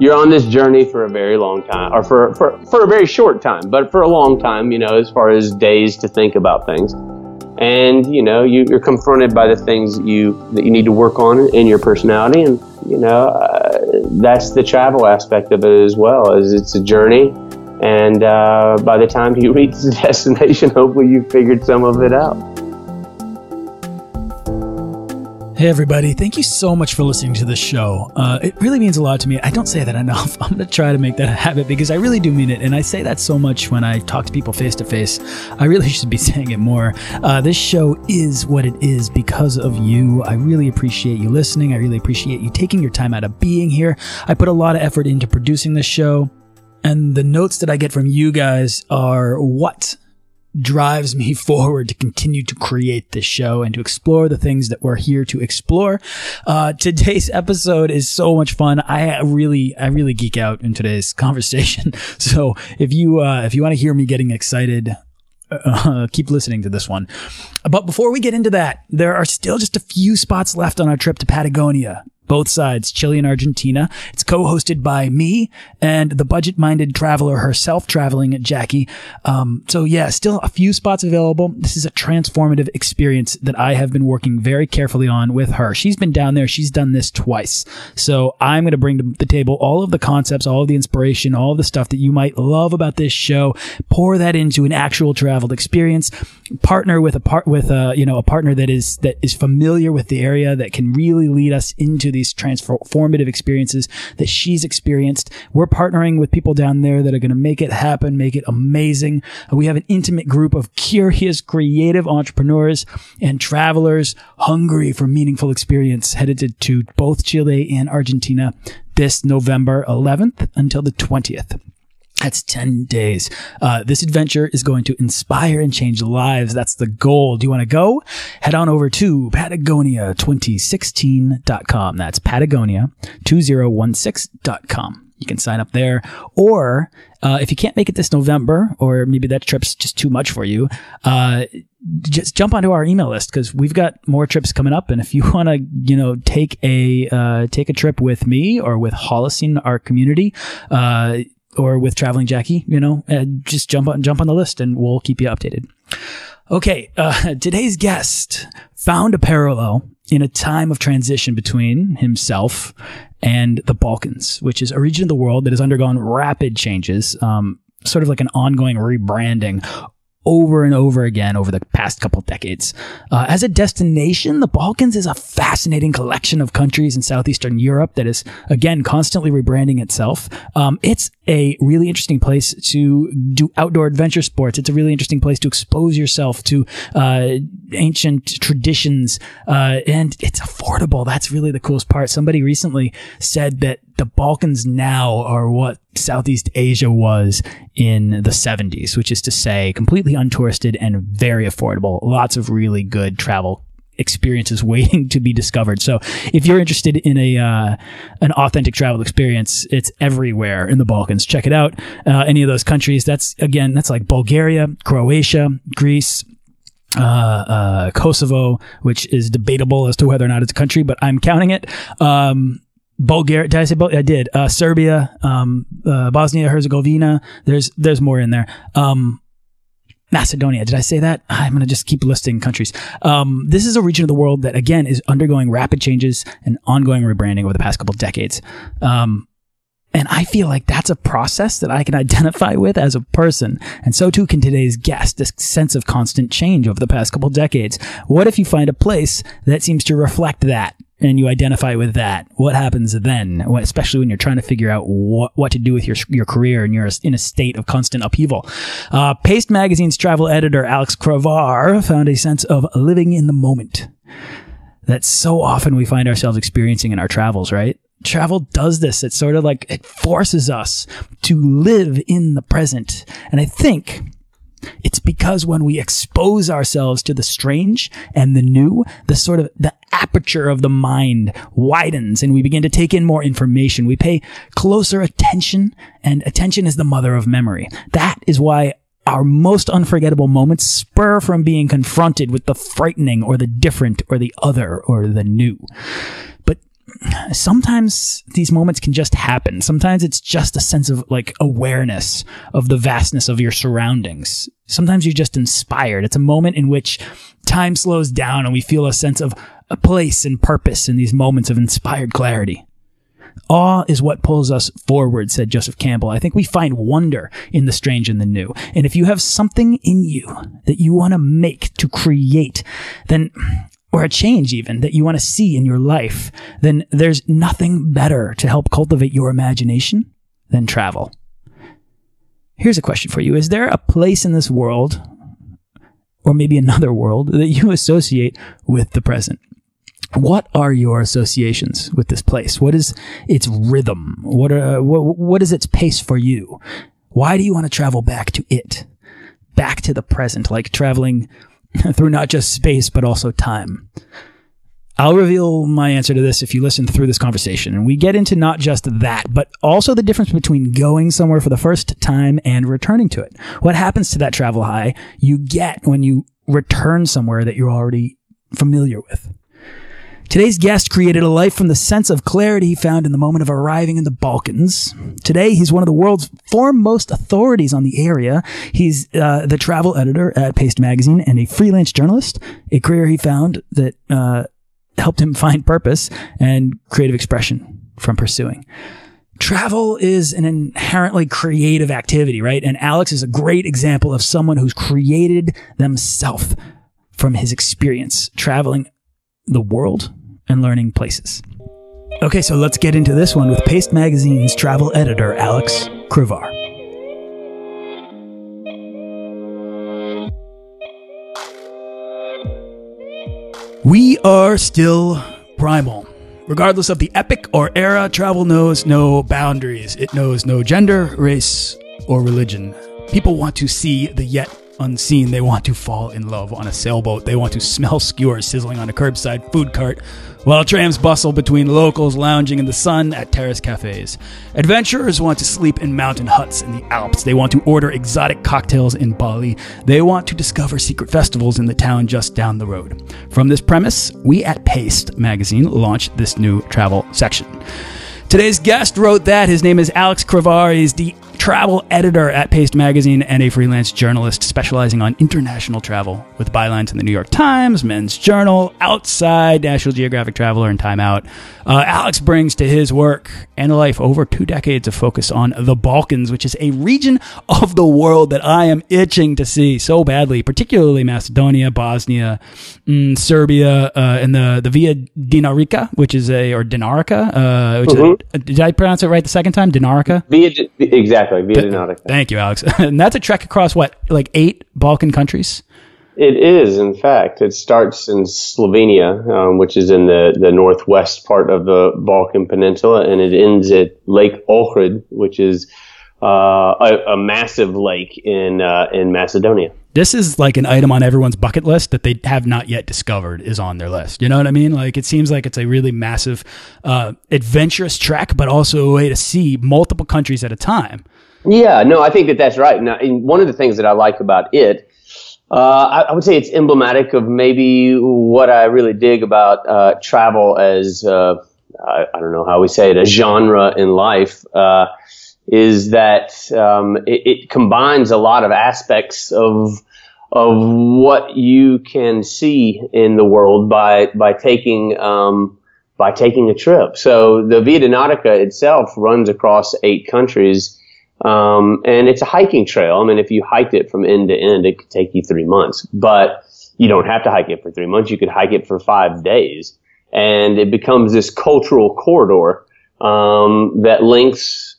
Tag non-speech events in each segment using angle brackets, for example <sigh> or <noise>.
you're on this journey for a very long time, or for, for, for a very short time, but for a long time, you know, as far as days to think about things. And, you know, you, are confronted by the things you, that you need to work on in your personality. And, you know, uh, that's the travel aspect of it as well, as it's a journey. And uh, by the time you <laughs> reach the destination, hopefully you've figured some of it out. Hey, everybody. Thank you so much for listening to this show. Uh, it really means a lot to me. I don't say that <laughs> enough. I'm going to try to make that a habit because I really do mean it. And I say that so much when I talk to people face to face. I really <laughs> should be saying it more. Uh, this show is what it is because of you. I really appreciate you listening. I really appreciate you taking your time out of being here. I put a lot of effort into producing this show. And the notes that I get from you guys are what drives me <laughs> forward to continue to create this show and to explore the things that we're here to explore. Uh, today's episode is so much fun. I really, I really geek out in today's <laughs> conversation. <laughs> So if you, uh, if you want to hear me getting excited, uh, keep listening to this one. But before we get into that, there are still just a few spots left on our trip to Patagonia both sides, Chile and Argentina. It's co-hosted by me and the budget-minded traveler herself, traveling at Jackie. Um, so yeah, still a few spots available. This is a transformative experience that I have been working very carefully on with her. She's been down there. She's done this twice. So I'm going to bring to the table all of the concepts, all of the inspiration, all of the stuff that you might love about this show, pour that into an actual traveled experience, partner with a part with a, you know, a partner that is, that is familiar with the area that can really lead us into the these transformative experiences that she's experienced. We're partnering with people down there that are going to make it happen, make it amazing. Uh, we have an intimate group of curious, creative entrepreneurs and travelers hungry for meaningful experience headed to, to both Chile and Argentina this November 11th until the 20th. That's 10 days. Uh, this adventure is going to inspire and change lives. That's the goal. Do you want to go? Head on over to Patagonia2016.com. That's Patagonia2016.com. You can sign up there. Or uh, if you can't make it this November, or maybe that trip's just too much for you, uh, just jump onto our email list because we've got more trips coming up. And if you <laughs> want to, you know, take a uh, take a trip with me or with Holocene, our community, uh, or with traveling Jackie, you know, uh, just jump on jump on the list and we'll keep you updated. Okay, uh, <laughs> today's guest found a parallel in a time of transition between himself and the Balkans, which is a region of the world that has undergone rapid changes, um, sort of like an ongoing rebranding over and over again over the past couple decades. Uh, as a destination, the Balkans is a fascinating collection of countries in southeastern Europe that is again constantly rebranding itself. Um, it's a really interesting place to do outdoor adventure sports. It's a really interesting place to expose yourself to uh, ancient traditions, uh, and it's affordable. That's really the coolest part. Somebody recently said that the Balkans now are what Southeast Asia was in the 70s, which is to say completely untouristed and very affordable. Lots of really good travel experiences <laughs> waiting to be discovered. So if you're interested in a uh, an authentic travel experience, it's everywhere in the Balkans. Check it out. Uh, any of those countries. That's again, that's like Bulgaria, Croatia, Greece. Uh, uh Kosovo, which is debatable as to whether or not it's a country, but I'm counting it. Um, Bulgaria. Did I say Bulgaria? I did. Uh, Serbia, um, uh, Bosnia Herzegovina. There's there's more in there. Um, Macedonia. Did I say that? I'm going to just keep listing countries. Um, this is a region of the world that again is undergoing rapid changes and ongoing rebranding over the past couple decades. Um, and I feel like that's a process that I can identify with as a person. And so too can today's guest, this sense of constant change over the past couple decades. What if you find a place that seems to reflect that? And you identify with that, what happens then? Especially when you're trying to figure out what, what to do with your, your career and you're in a state of constant upheaval. Uh, Paste Magazine's travel editor, Alex Crevar, found a sense of living in the moment that so often we find ourselves experiencing in our travels, right? Travel does this. It's sort of like it forces us to live in the present. And I think it's because when we expose ourselves to the strange and the new, the sort of the aperture of the mind widens and we begin to take in more information. We pay closer attention and attention is the mother of memory. That is why our most unforgettable moments spur from being confronted with the frightening or the different or the other or the new. Sometimes these moments can just happen. Sometimes it's just a sense of like awareness of the vastness of your surroundings. Sometimes you're just inspired. It's a moment in which time slows down and we feel a sense of a place and purpose in these moments of inspired clarity. Awe is what pulls us forward, said Joseph Campbell. I think we find wonder in the strange and the new. And if you have something in you that you want to make, to create, then, or a change even that you want to see in your life, then there's nothing better to help cultivate your imagination than travel. Here's a question for you. Is there a place in this world, or maybe another world, that you associate with the present? What are your associations with this place? What is its rhythm? What, are, what, what is its pace for you? Why do you want to travel back to it? Back to the present, like traveling <laughs> through not just space, but also time. I'll reveal my answer to this if you listen through this conversation. And we get into not just that, but also the difference between going somewhere for the first time and returning to it. What happens to that travel high you get when you return somewhere that you're already familiar with? Today's guest created a life from the sense of clarity he found in the moment of arriving in the Balkans. Today, he's one of the world's foremost authorities on the area. He's uh, the travel editor at Paste Magazine and a freelance journalist, a career he found that uh, helped him <laughs> find purpose and creative expression from pursuing. Travel is an inherently creative activity, right? And Alex is a great example of someone who's created themselves from his experience traveling the world and learning places. Okay, so let's get into this one with Paste Magazine's travel editor, Alex Crevar. We are still primal. Regardless of the epoch or era, travel knows no boundaries. It knows no gender, race, or religion. People want to see the yet unseen. They want to fall in love on a sailboat. They want to smell skewers sizzling on a curbside food cart while trams bustle between locals lounging in the sun at terrace cafes. Adventurers want to sleep in mountain huts in the Alps. They want to order exotic cocktails in Bali. They want to discover secret festivals in the town just down the road. From this premise, we at Paste magazine launched this new travel section. Today's guest wrote that. His name is Alex Crevar. He's the travel editor at Paste Magazine and a freelance journalist specializing on international travel with bylines in the New York Times, Men's Journal, Outside, National Geographic Traveler, and Time Out. Uh, Alex brings to his work and life over two decades of focus on the Balkans, which is a region of the world that I am itching to see so badly, particularly Macedonia, Bosnia, mm, Serbia, uh, and the, the Via Dinarica, which is a, or Dinarica, uh, which mm-hmm. is a, did I pronounce it right the second time? Dinarica? Via, exactly exactly. Via Dinarica. Thank you, Alex. <laughs> and that's a trek across what, like eight Balkan countries? It is, in fact. It starts in Slovenia, um, which is in the, the northwest part of the Balkan Peninsula, and it ends at Lake Ohrid, which is uh, a, a, massive lake in uh, in Macedonia. This is like an item on everyone's bucket list that they have not yet discovered is on their list. You know what I mean? Like it seems like it's a really massive, uh, adventurous trek, but also a way to see multiple countries at a time. Yeah, no, I think that that's right. Now, one of the things that I like about it, uh, I, I, would say it's emblematic of maybe what I really dig about uh, travel as uh, I, I, don't know how we say it, a genre in life, uh, is that um, it, it, combines a lot of aspects of of what you can see in the world by by taking um, by taking a trip. So the Via Dinarica itself runs across eight countries um, and it's a hiking trail. I mean, if you hiked it from end to end, it could take you three months, but you don't have to hike it for three months. You could hike it for five days and it becomes this cultural corridor, um, that links,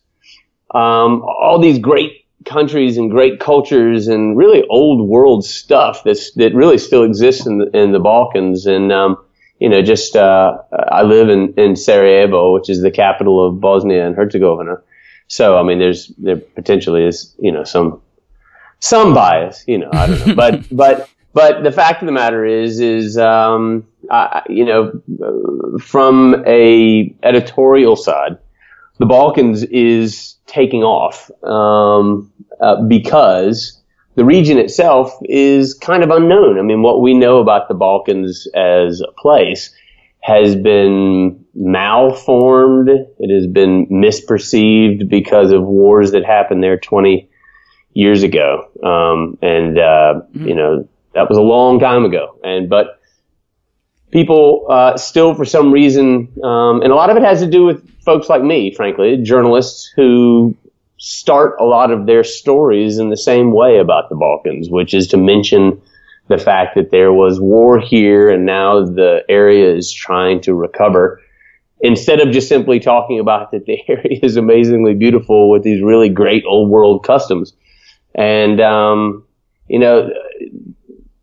um, all these great countries and great cultures and really old world stuff that's, that really still exists in the, in the Balkans. And, um, you know, just, uh, I live in, in Sarajevo, which is the capital of Bosnia and Herzegovina. So I mean, there's there potentially is you know some some bias, you know, I don't know, but <laughs> but but the fact of the matter is is um, I, you know from a editorial side, the Balkans is taking off um, uh, because the region itself is kind of unknown. I mean, what we know about the Balkans as a place has been malformed. It has been misperceived because of wars that happened there 20 years ago. Um, and, uh, mm-hmm. you know, that was a long time ago. And, but people, uh, still for some reason, um, and a lot of it has to do with folks like me, frankly, journalists who start a lot of their stories in the same way about the Balkans, which is to mention the fact that there was war here and now the area is trying to recover instead of just simply talking about that the <laughs> area is amazingly beautiful with these really great old world customs. And, um, you know,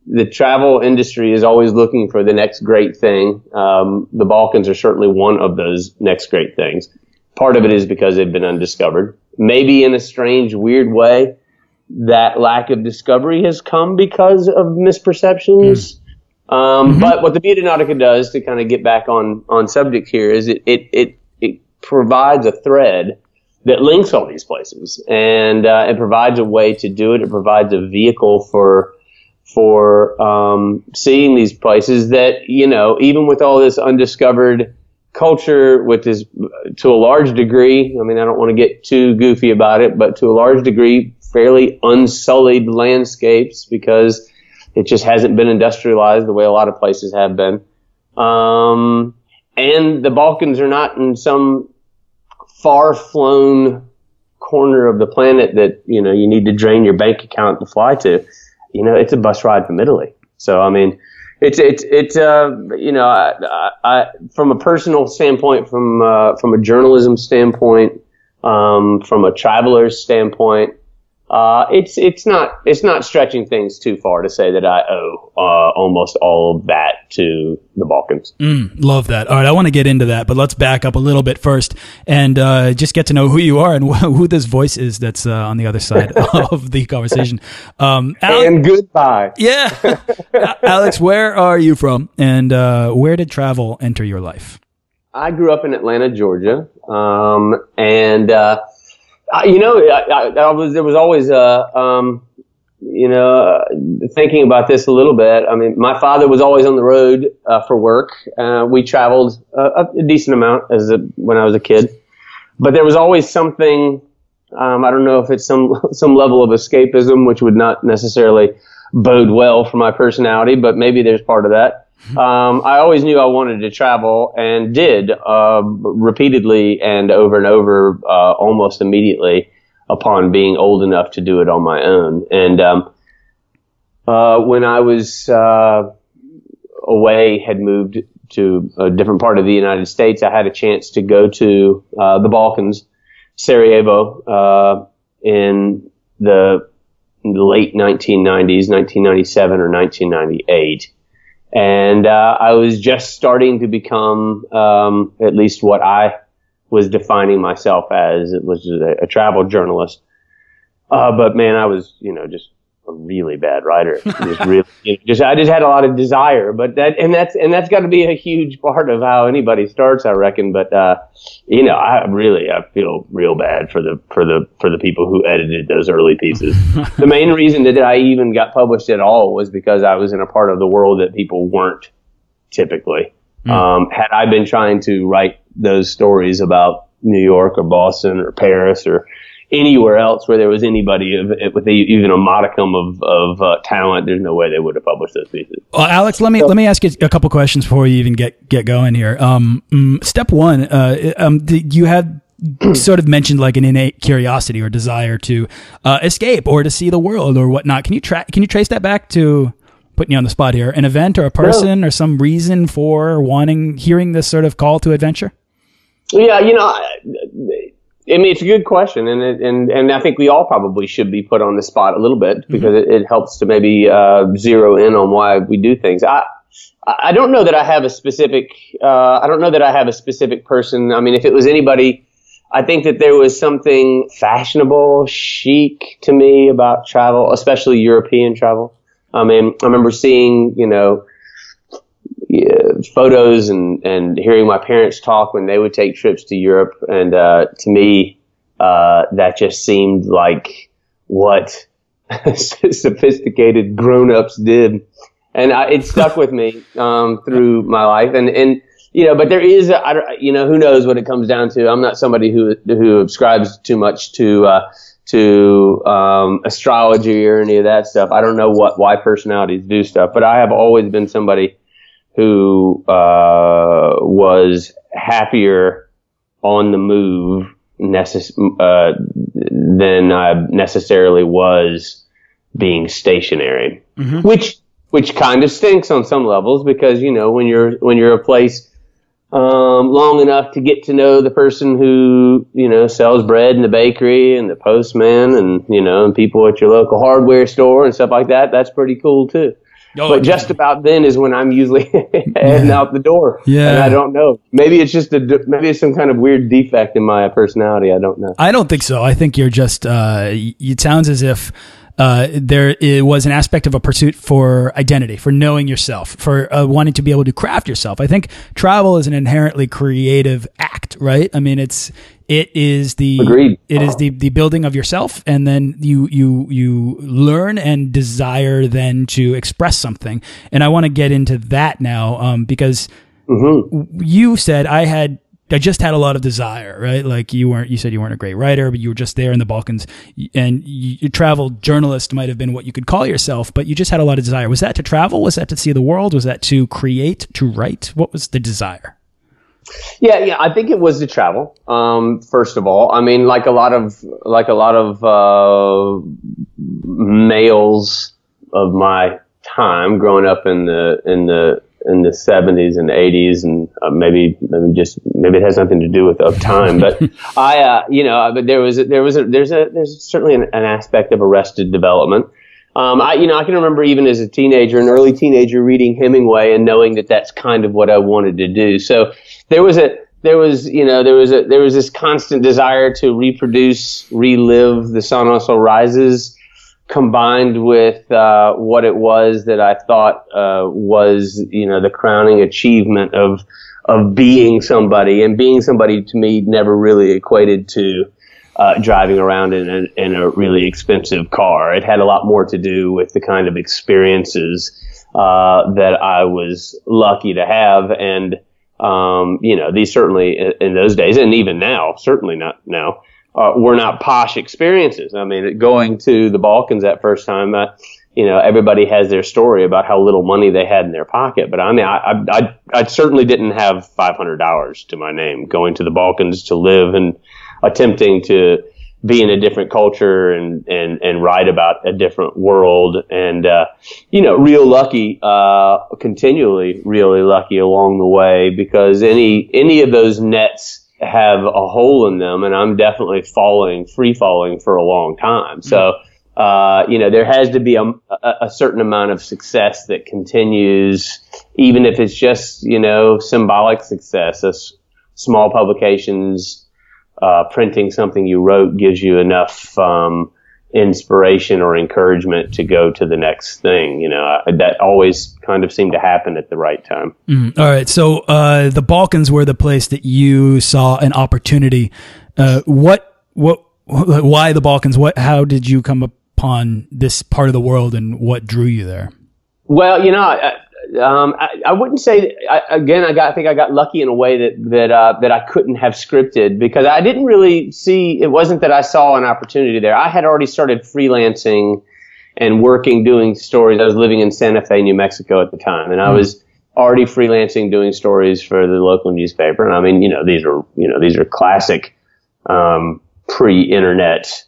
the travel industry is always looking for the next great thing. Um, the Balkans are certainly one of those next great things. Part of it is because they've been undiscovered. Maybe in a strange, weird way, that lack of discovery has come because of misperceptions. Mm. Um, mm-hmm. But what the Via Dinarica does to kind of get back on, on subject here is it, it, it, it provides a thread that links all these places and uh, it provides a way to do it. It provides a vehicle for for um, seeing these places that you know even with all this undiscovered culture, which is to a large degree. I mean, I don't want to get too goofy about it, but to a large degree, fairly unsullied landscapes because it just hasn't been industrialized the way a lot of places have been. Um, and the Balkans are not in some far flown corner of the planet that, you know, you need to drain your bank account to fly to. You know, it's a bus ride from Italy. So, I mean, it's, it's, it's, uh, you know, I, I, from a personal standpoint, from, uh, from a journalism standpoint, um, from a traveler's standpoint, uh, it's it's not it's not stretching things too far to say that I owe uh, almost all of that to the Balkans. Mm, love that. All right, I want to get into that, but let's back up a little bit first and uh, just get to know who you are and wh- <laughs> who this voice is that's uh, on the other side <laughs> of the conversation. Um, Alex, and goodbye. <laughs> Yeah, Alex, where are you from, and uh, where did travel enter your life? I grew up in Atlanta, Georgia, um, and uh, you know, I, I, was there was always a um, you know uh, thinking about this a little bit. I mean, my father was always on the road uh, for work. Uh, we traveled a, a, decent amount as a, when I was a kid, but there was always something. Um, I don't know if it's some <laughs> some level of escapism, which would not necessarily bode well for my personality, but maybe there's part of that. Um, I always knew I wanted to travel and did uh, repeatedly and over and over, uh, almost immediately upon being old enough to do it on my own. And um, uh, when I was uh, away, had moved to a different part of the United States, I had a chance to go to uh, the Balkans, Sarajevo, uh, in the late 1990s, 1997 or 1998 and uh, I was just starting to become um, at least what I was defining myself as. It was a, a travel journalist. Uh, but man, I was, you know, just a really bad writer. <laughs> Just really, just I just had a lot of desire, but that and that's and that's got to be a huge part of how anybody starts, I reckon. But uh, you know, I really I feel real bad for the for the for the people who edited those early pieces. <laughs> the main reason that I even got published at all was because I was in a part of the world that people weren't typically. Mm. Um, had I been trying to write those stories about New York or Boston or Paris or anywhere else where there was anybody of, with a, even a modicum of, of uh, talent, there's no way they would have published those pieces. Well, Alex, let me so, let me ask you a couple questions before you even get get going here. Um, mm, step one, uh, um, you had <clears throat> sort of mentioned like an innate curiosity or desire to uh, escape or to see the world or whatnot. Can you tra- can you trace that back to putting you on the spot here, an event or a person no. or some reason for wanting hearing this sort of call to adventure? Yeah, you know, I mean, it's a good question, and it, and and I think we all probably should be put on the spot a little bit mm-hmm. because mm-hmm. it, it, helps to maybe uh, zero in on why we do things. I I don't know that I have a specific. Uh, I don't know that I have a specific person. I mean, if it was anybody, I think that there was something fashionable, chic to me about travel, especially European travel. I mean, I remember seeing, you know, photos and, and hearing my parents talk when they would take trips to Europe. And uh, to me, uh, that just seemed like what <laughs> sophisticated grown-ups did, and I, it stuck with me um, through my life. And and you know, but there is, a, I you know, who knows what it comes down to. I'm not somebody who who subscribes too much to uh, to um, astrology or any of that stuff. I don't know what why personalities do stuff, but I have always been somebody who uh, was happier on the move necess- uh, than I necessarily was being stationary, mm-hmm. which which kind of stinks on some levels because you know when you're when you're a place um, long enough to get to know the person who you know sells bread in the bakery and the postman and you know and people at your local hardware store and stuff like that. That's pretty cool too. Oh, but just about then is when I'm usually <laughs> heading yeah. out the door. Yeah, and I don't know. Maybe it's just a maybe it's some kind of weird defect in my personality. I don't know. I don't think so. I think you're just. Uh, it sounds as if uh, there it was an aspect of a pursuit for identity, for knowing yourself, for uh, wanting to be able to craft yourself. I think travel is an inherently creative act, right? I mean, it's it is the Agreed. it is the the building of yourself, and then you you you learn and desire then to express something. And I want to get into that now um, because. Mm-hmm. You said I had I just had a lot of desire, right? Like you weren't, you said you weren't a great writer, but you were just there in the Balkans and you, you travel journalist might have been what you could call yourself, but you just had a lot of desire. Was that to travel? Was that to see the world? Was that to create, to write? What was the desire? Yeah, yeah, I think it was to travel. Um, first of all, I mean, like a lot of, like a lot of, uh, males of my time growing up in the, in the, in the 70s and 80s and uh, maybe maybe just maybe it has nothing to do with of time but <laughs> i uh, you know but there was there was a there's a there's certainly an, an aspect of arrested development um, I, you know, I can remember even as a teenager, an early teenager, reading Hemingway and knowing that that's kind of what I wanted to do. So there was a, there was, you know, there was a, there was this constant desire to reproduce, relive the Sun Also Rises combined with uh, what it was that I thought uh, was, you know, the crowning achievement of of being somebody, and being somebody to me never really equated to uh, driving around in a, in a really expensive car. It had a lot more to do with the kind of experiences uh, that I was lucky to have, and um, you know, these certainly in, in those days, and even now, certainly not now uh, were not posh experiences. I mean, going to the Balkans that first time, uh, you know, everybody has their story about how little money they had in their pocket. But I mean, I, I, I certainly didn't have $500 to my name going to the Balkans to live and attempting to be in a different culture and, and, and write about a different world. And, uh, you know, real lucky, uh, continually really lucky along the way because any, any of those nets, have a hole in them, and I'm definitely falling, free falling for a long time. So, uh, you know, there has to be a, a, certain amount of success that continues, even if it's just, you know, symbolic success. As small publications, uh, printing something you wrote gives you enough, um, inspiration or encouragement to go to the next thing. You know, that always kind of seemed to happen at the right time. Mm. All right. So, uh, the Balkans were the place that you saw an opportunity. Uh, what, what, why the Balkans? What, how did you come upon this part of the world and what drew you there? Well, you know, I, um, I, I, wouldn't say I, again. I got I think I got lucky in a way that that uh, that I couldn't have scripted because I didn't really see. It wasn't that I saw an opportunity there. I had already started freelancing and working doing stories. I was living in Santa Fe, New Mexico at the time, and I hmm. was already freelancing doing stories for the local newspaper. And I mean, you know, these are you know these are classic um, pre-internet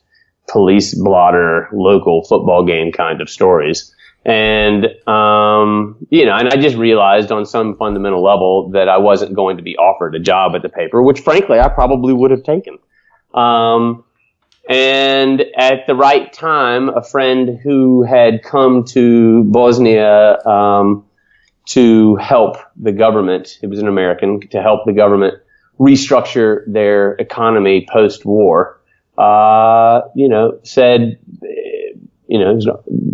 police blotter local football game kind of stories. And, um, you know, and I just realized on some fundamental level that I wasn't going to be offered a job at the paper, which frankly I probably would have taken. Um, and at the right time, a friend who had come to Bosnia, um, to help the government, he was an American, to help the government restructure their economy post war, uh, you know, said, you know,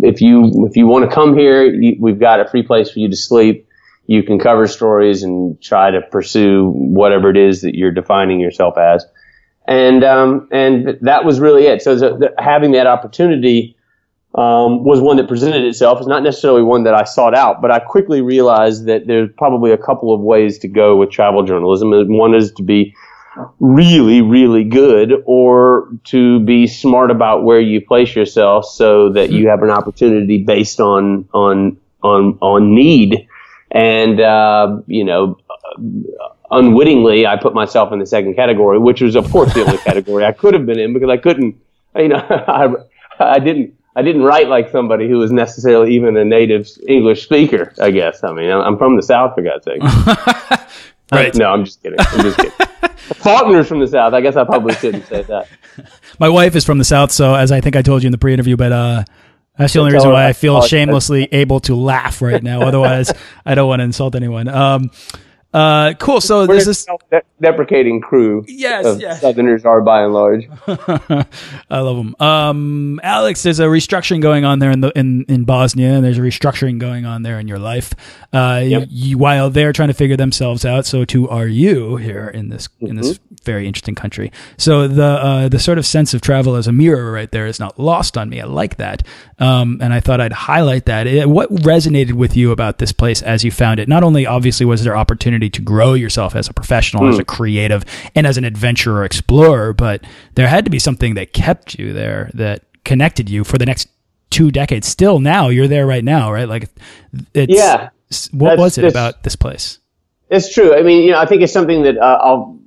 if you if you want to come here, you, we've got a free place for you to sleep. You can cover stories and try to pursue whatever it is that you're defining yourself as, and um, and that was really it. So the, having that opportunity um, was one that presented itself. It's not necessarily one that I sought out, but I quickly realized that there's probably a couple of ways to go with travel journalism. One is to be really, really good or to be smart about where you place yourself so that you have an opportunity based on, on, on, on need. And, uh, you know, unwittingly, I put myself in the second category, which was of course the only <laughs> category I could have been in because I couldn't, you know, <laughs> I, I didn't, I didn't write like somebody who was necessarily even a native English speaker. I guess. I mean, I'm from the South, for God's sake. <laughs> right. no, I'm just kidding. I'm just kidding. <laughs> Faulkner's from the South. I guess I probably shouldn't say that. My wife is from the South, so as I think I told you in the pre-interview, but uh, that's the only reason why I feel shamelessly able to laugh right now. Otherwise, I don't want to insult anyone. Um, uh, cool. So We're this is deprecating crew. Yes, yes. Southerners are by and large. <laughs> I love them. Um, Alex, there's a restructuring going on there in the in, in Bosnia, and there's a restructuring going on there in your life. Uh, yep. you, while they're trying to figure themselves out, so too are you here in this mm-hmm. in this mm-hmm. very interesting country. So the uh, the sort of sense of travel as a mirror right there is not lost on me. I like that, um, and I thought I'd highlight that. It, what resonated with you about this place as you found it? Not only obviously was there opportunity opportunity to grow yourself as a professional, mm. as a hmm. creative, and as an adventurer explorer. But there had to be something that kept you there, that connected you for the next two decades. Still now, you're there right now, right? Like, it's, yeah. What was it about this place? It's true. I mean, you know, I think it's something that uh, I'll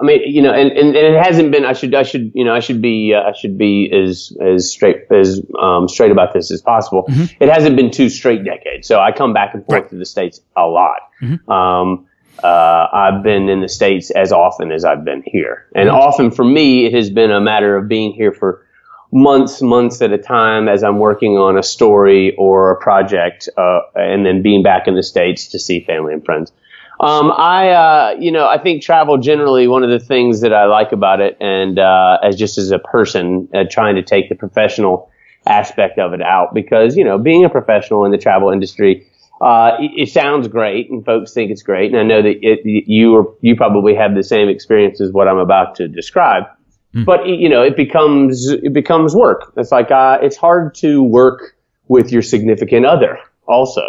I mean, you know, and, and, and, it hasn't been. I should, I should, you know, I should be, uh, I should be as as straight as um, straight about this as possible. Mm-hmm. It hasn't been two straight decades, so I come back and forth right. to the states a lot. Mm-hmm. Um, uh, I've been in the states as often as I've been here, and often for me, it has been a matter of being here for months, months at a time as I'm working on a story or a project, uh, and then being back in the states to see family and friends. Um, I, uh, you know, I think travel generally, one of the things that I like about it, and uh, as just as a person, uh, trying to take the professional aspect of it out, because you know, being a professional in the travel industry, uh, it, it, sounds great, and folks think it's great, and I know that it, you are, you probably have the same experience as what I'm about to describe. Mm. But you know, it becomes it becomes work. It's like uh, it's hard to work with your significant other, also.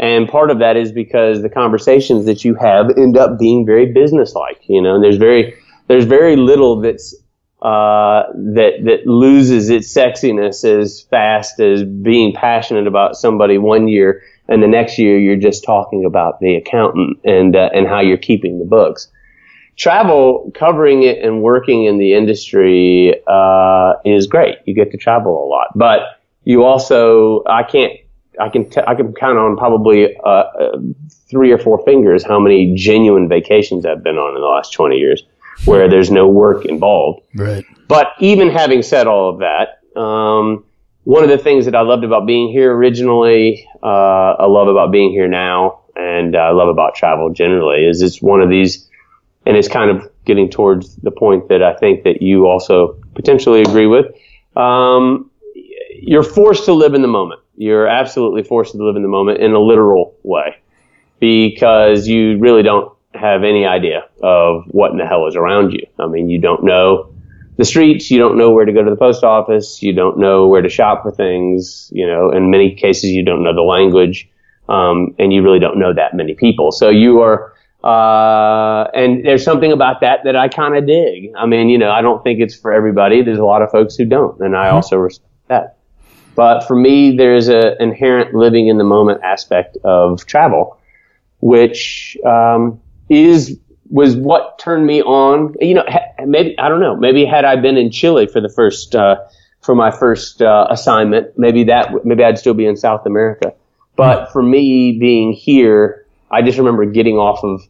And part of that is because the conversations that you have end up being very businesslike, you know, and there's very, there's very little that's, uh, that, that loses its sexiness as fast as being passionate about somebody one year and the next year you're just talking about the accountant and, uh, and how you're keeping the books. Travel, covering it and working in the industry, uh, is great. You get to travel a lot, but you also, I can't I can t- I can count on probably uh, uh, three or four fingers how many genuine vacations I've been on in the last 20 years where there's no work involved. Right. But even having said all of that, um, one of the things that I loved about being here originally, uh, I love about being here now, and I love about travel generally is it's one of these, and it's kind of getting towards the point that I think that you also potentially agree with. Um, you're forced to live in the moment you're absolutely forced to live in the moment in a literal way because you really don't have any idea of what in the hell is around you. I mean, you don't know the streets, you don't know where to go to the post office, you don't know where to shop for things, you know, in many cases you don't know the language, um, and you really don't know that many people. So you are, uh, and there's something about that that I kind of dig. I mean, you know, I don't think it's for everybody. There's a lot of folks who don't, and I mm-hmm. also respect that. But for me, there's an inherent living in the moment aspect of travel, which um, is was what turned me on. You know, maybe I don't know. Maybe had I been in Chile for the first uh, for my first uh, assignment, maybe that maybe I'd still be in South America. But for me, being here, I just remember getting off of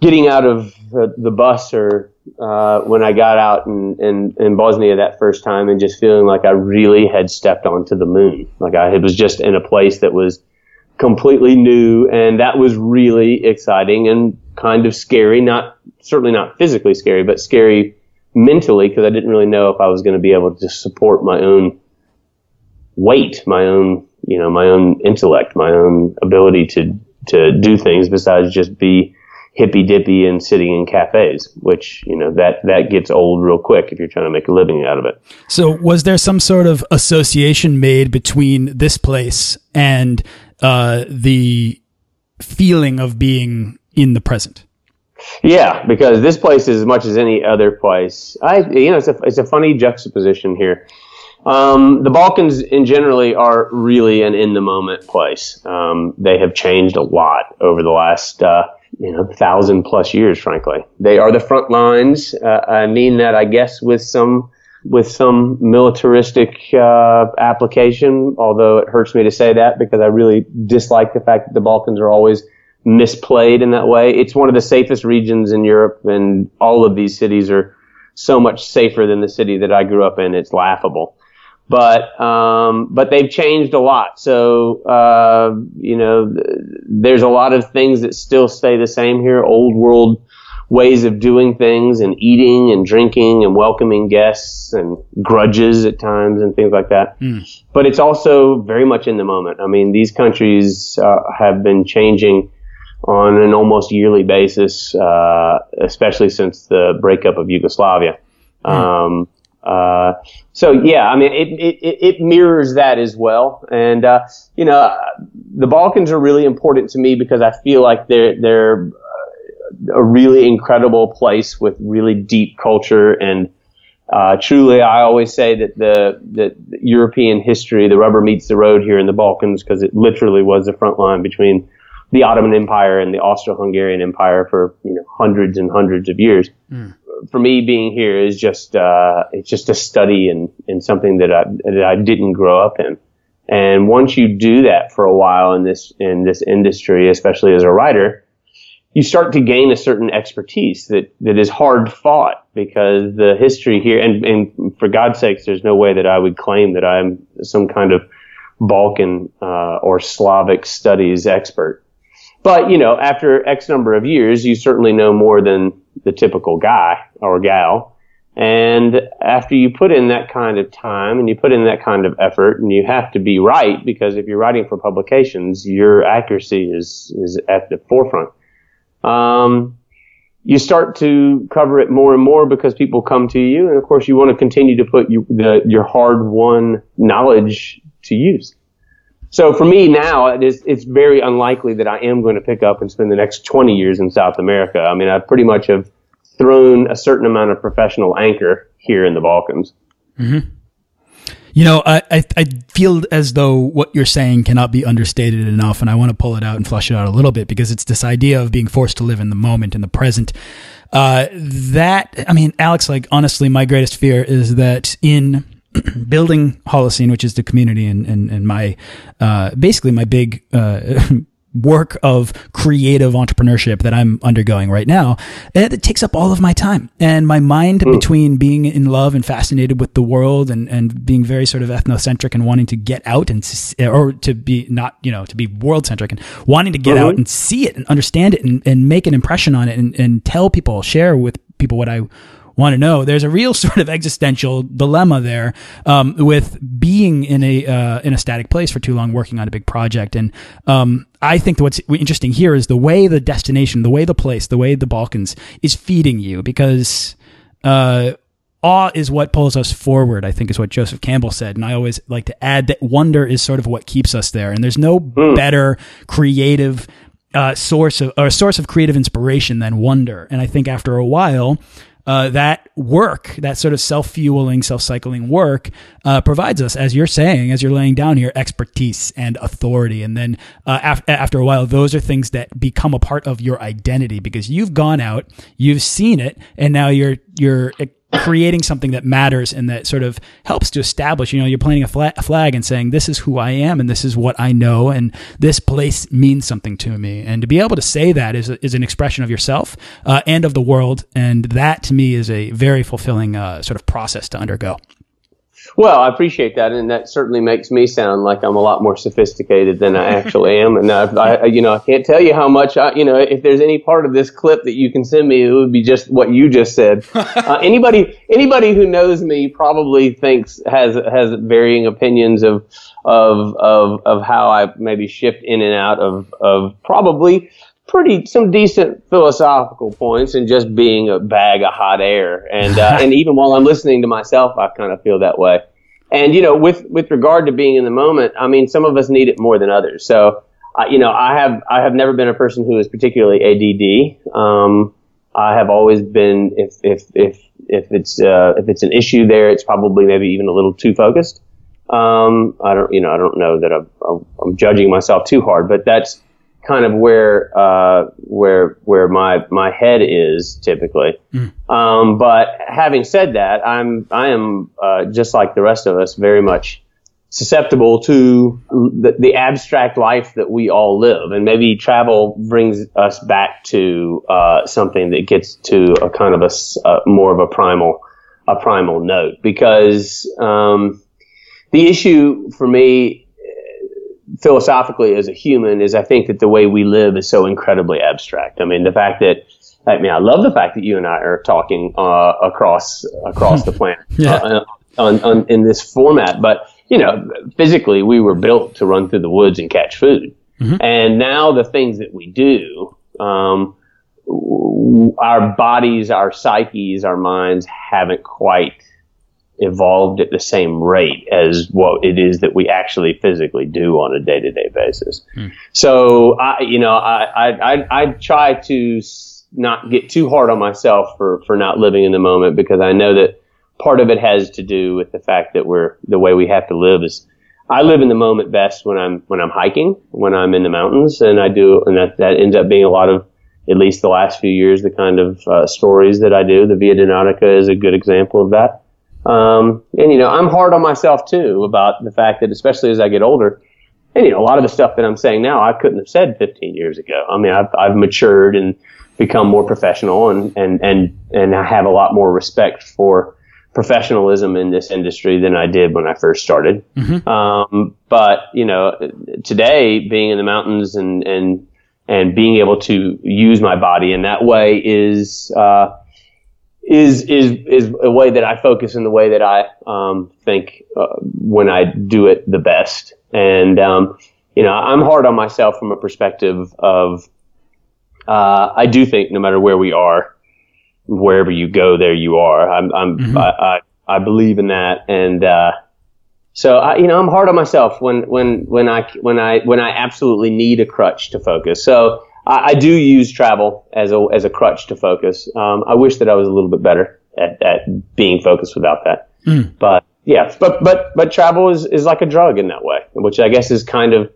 getting out of the, the bus or uh, when I got out in, in, in Bosnia that first time and just feeling like I really had stepped onto the moon. Like I was just in a place that was completely new and that was really exciting and kind of scary. Not, certainly not physically scary, but scary mentally because I didn't really know if I was going to be able to support my own weight, my own, you know, my own intellect, my own ability to, to do things besides just be hippy dippy and sitting in cafes, which you know that that gets old real quick if you're trying to make a living out of it. So, was there some sort of association made between this place and uh, the feeling of being in the present? Yeah, because this place is as much as any other place. I, you know, it's a it's a funny juxtaposition here. Um, the Balkans in generally are really an in the moment place. Um, they have changed a lot over the last uh, you know thousand plus years. Frankly, they are the front lines. Uh, I mean that, I guess, with some with some militaristic uh, application. Although it hurts me to say that because I really dislike the fact that the Balkans are always misplayed in that way. It's one of the safest regions in Europe, and all of these cities are so much safer than the city that I grew up in. It's laughable. But um, but they've changed a lot. So uh, you know, th- there's a lot of things that still stay the same here. Old world ways of doing things and eating and drinking and welcoming guests and grudges at times and things like that. Mm. But it's also very much in the moment. I mean, these countries uh, have been changing on an almost yearly basis, uh, especially since the breakup of Yugoslavia. Mm. Um, uh, so yeah, I mean, it, it, it mirrors that as well. And, uh, you know, the Balkans are really important to me because I feel like they're, they're a really incredible place with really deep culture and, uh, truly, I always say that the, the, the European history, the rubber meets the road here in the Balkans because it literally was the front line between the Ottoman Empire and the Austro-Hungarian Empire for you know hundreds and hundreds of years. Mm. For me, being here is just uh, it's just a study and and something that I that I didn't grow up in. And once you do that for a while in this in this industry, especially as a writer, you start to gain a certain expertise that, that is hard fought because the history here, and, and for God's sakes, there's no way that I would claim that I'm some kind of Balkan uh, or Slavic studies expert. But, you know, after X number of years, you certainly know more than the typical guy or gal. And after you put in that kind of time and you put in that kind of effort and you have to be right because if you're writing for publications, your accuracy is, is at the forefront. Um, you start to cover it more and more because people come to you. And of course, you want to continue to put you, the, your hard won knowledge to use. So for me now, it is, it's very unlikely that I am going to pick up and spend the next 20 years in South America. I mean, I pretty much have thrown a certain amount of professional anchor here in the Balkans. Mm-hmm. You know, I, I, I feel as though what you're saying cannot be understated enough, and I want to pull it out and flush it out a little bit because it's this idea of being forced to live in the moment, in the present. Uh, that I mean, Alex, like honestly, my greatest fear is that in building Holocene, which is the community and, and, and my, uh, basically my big, uh, <laughs> work of creative entrepreneurship that I'm undergoing right now, that it takes up all of my time and my mind mm. between being in love and fascinated with the world and, and being very sort of ethnocentric and wanting to get out and, or to be not, you know, to be world centric and wanting to get mm-hmm. out and see it and understand it and, and make an impression on it and, and tell people, share with people what I want to know. There's a real <laughs> sort of existential dilemma there um, with being in a uh, in a static place for too long, working on a big project. And um, I think that what's interesting here is the way the destination, the way the place, the way the Balkans is feeding you because. Uh, awe is what pulls us forward, I think is what Joseph Campbell said. And I always like to add that wonder is sort of what keeps us there. And there's no mm. better creative uh, source of or source of creative inspiration than wonder. And I think after a while, uh, that work, that sort of self fueling, self cycling work, uh, provides us, as you're saying, as you're laying down here, expertise and authority. And then uh, af- after a while, those are things that become a part of your identity because you've gone out, you've seen it, and now you're you're creating something that matters and that sort of helps to establish, you know, you're planting a, flag, a flag and saying, this is who I am and this is what I know and this place means something to me. And to be able to say that is, is an expression of yourself uh, and of the world. And that to me is a very fulfilling uh, sort of process to undergo. Well, I appreciate that, and that certainly makes me sound like I'm a lot more sophisticated than I actually am. And I, I, you know, I can't tell you how much I, you know, if there's any part of this clip that you can send me, it would be just what you just said. <laughs> Uh, anybody, anybody who knows me probably thinks has has varying opinions of of of of how I maybe shift in and out of of probably pretty some decent philosophical points and just being a bag of hot air. And uh, <laughs> and even while I'm listening to myself, I kind of feel that way. And you know, with with regard to being in the moment, I mean, some of us need it more than others. So, uh, you know, I have I have never been a person who is particularly ADD. Um, I have always been if if if if it's uh, if it's an issue there, it's probably maybe even a little too focused. Um, I don't you know I don't know that I'm, I'm, I'm judging myself too hard, but that's kind of where uh, where where my my head is typically. Mm. Um, but having said that, I'm I am uh, just like the rest of us, very much susceptible to the, the, abstract life that we all live, and maybe travel brings us back to uh, something that gets to a kind of a, a more of a primal a primal note because um, the issue for me philosophically as a human is I think that the way we live is so incredibly abstract. I mean, the fact that I mean, I love the fact that you and I are talking uh, across across the <laughs> planet yeah. uh, on, on, in this format. But you know, physically, we were built to run through the woods and catch food, mm-hmm. and now the things that we do, um, our bodies, our psyches, our minds haven't quite evolved at the same rate as what it is that we actually physically do on a day to day basis. Mm. So I, you know, I, I, I, try to not get too hard on myself for, for not living in the moment because I know that part of it has to do with the fact that we're, the way we have to live is, I live in the moment best when I'm, when I'm hiking, when I'm in the mountains and I do, and that, that ends up being a lot of, at least the last few years, the kind of uh, stories that I do. The Via Dinarica is a good example of that. Um, and you know, I'm hard on myself too about the fact that, especially as I get older, and you know, a lot of the stuff that I'm saying now, I couldn't have said 15 years ago. I mean, I've, I've matured and become more professional, and and and and I have a lot more respect for professionalism in this industry than I did when I first started. Mm-hmm. Um, but you know, today being in the mountains and and and being able to use my body in that way is uh, is is is a way that I focus in the way that I um, think uh, when I do it the best. And um, you know, I'm hard on myself from a perspective of uh, I do think no matter where we are, wherever you go, there you are. I'm, I'm mm-hmm. I, I, I believe in that, and uh, so I, you know, I'm hard on myself when when when I when I when I absolutely need a crutch to focus. So I, I, do use travel as a as a crutch to focus. Um, I wish that I was a little bit better at, at being focused without that. Mm. But yeah, but but but travel is, is like a drug in that way, which I guess is kind of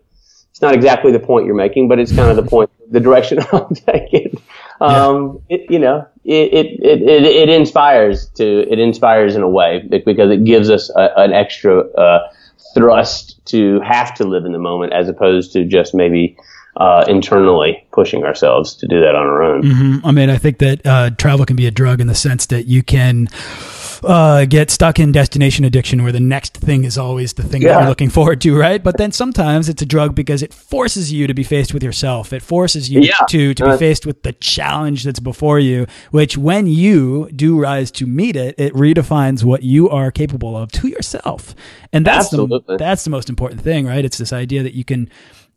it's not exactly the point you're making, but it's kind of the point, <laughs> the direction <laughs> I'm taking. Um, yeah. it, you know, it, it, it, it, inspires to, it inspires in a way because it gives us a, an extra, uh, thrust to have to live in the moment as opposed to just maybe uh, internally pushing ourselves to do that on our own. Mm-hmm. I mean, I think that uh, travel can be a drug in the sense that you can uh, get stuck in destination addiction where the next thing is always the thing yeah. that you're looking forward to, right? But then sometimes it's a drug because it forces you to be faced with yourself. It forces you yeah. to to be uh, faced with the challenge that's before you, which when you do rise to meet it, it redefines what you are capable of to yourself. And that's Absolutely. the that's the most important thing, right? It's this idea that you can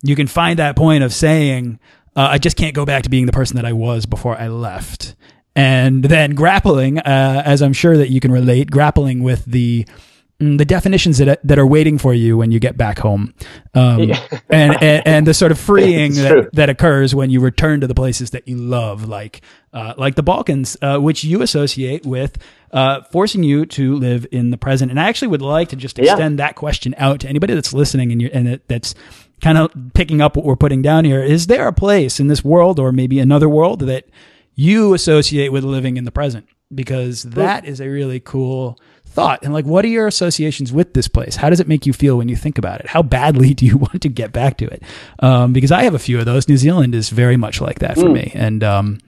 you can find that point of saying, uh, I just can't go back to being the person that I was before I left. And then grappling, uh, as I'm sure that you can relate, grappling with the mm, the definitions that that are waiting for you when you get back home, um, yeah. and, and, and the sort of <laughs> freeing that, that occurs when you return to the places that you love, like uh, like the Balkans, uh, which you associate with uh, forcing you to live in the present. And I actually would like to just extend yeah. that question out to anybody that's listening and, you and that's kind of picking up what we're putting down here, is there a place in this world or maybe another world that you associate with living in the present? Because that is a really cool thought. And like, what are your associations with this place? How does it make you feel when you think about it? How badly <laughs> do you want to get back to it? Um, because I have a few of those. New Zealand is very much like that for mm. me. And, um,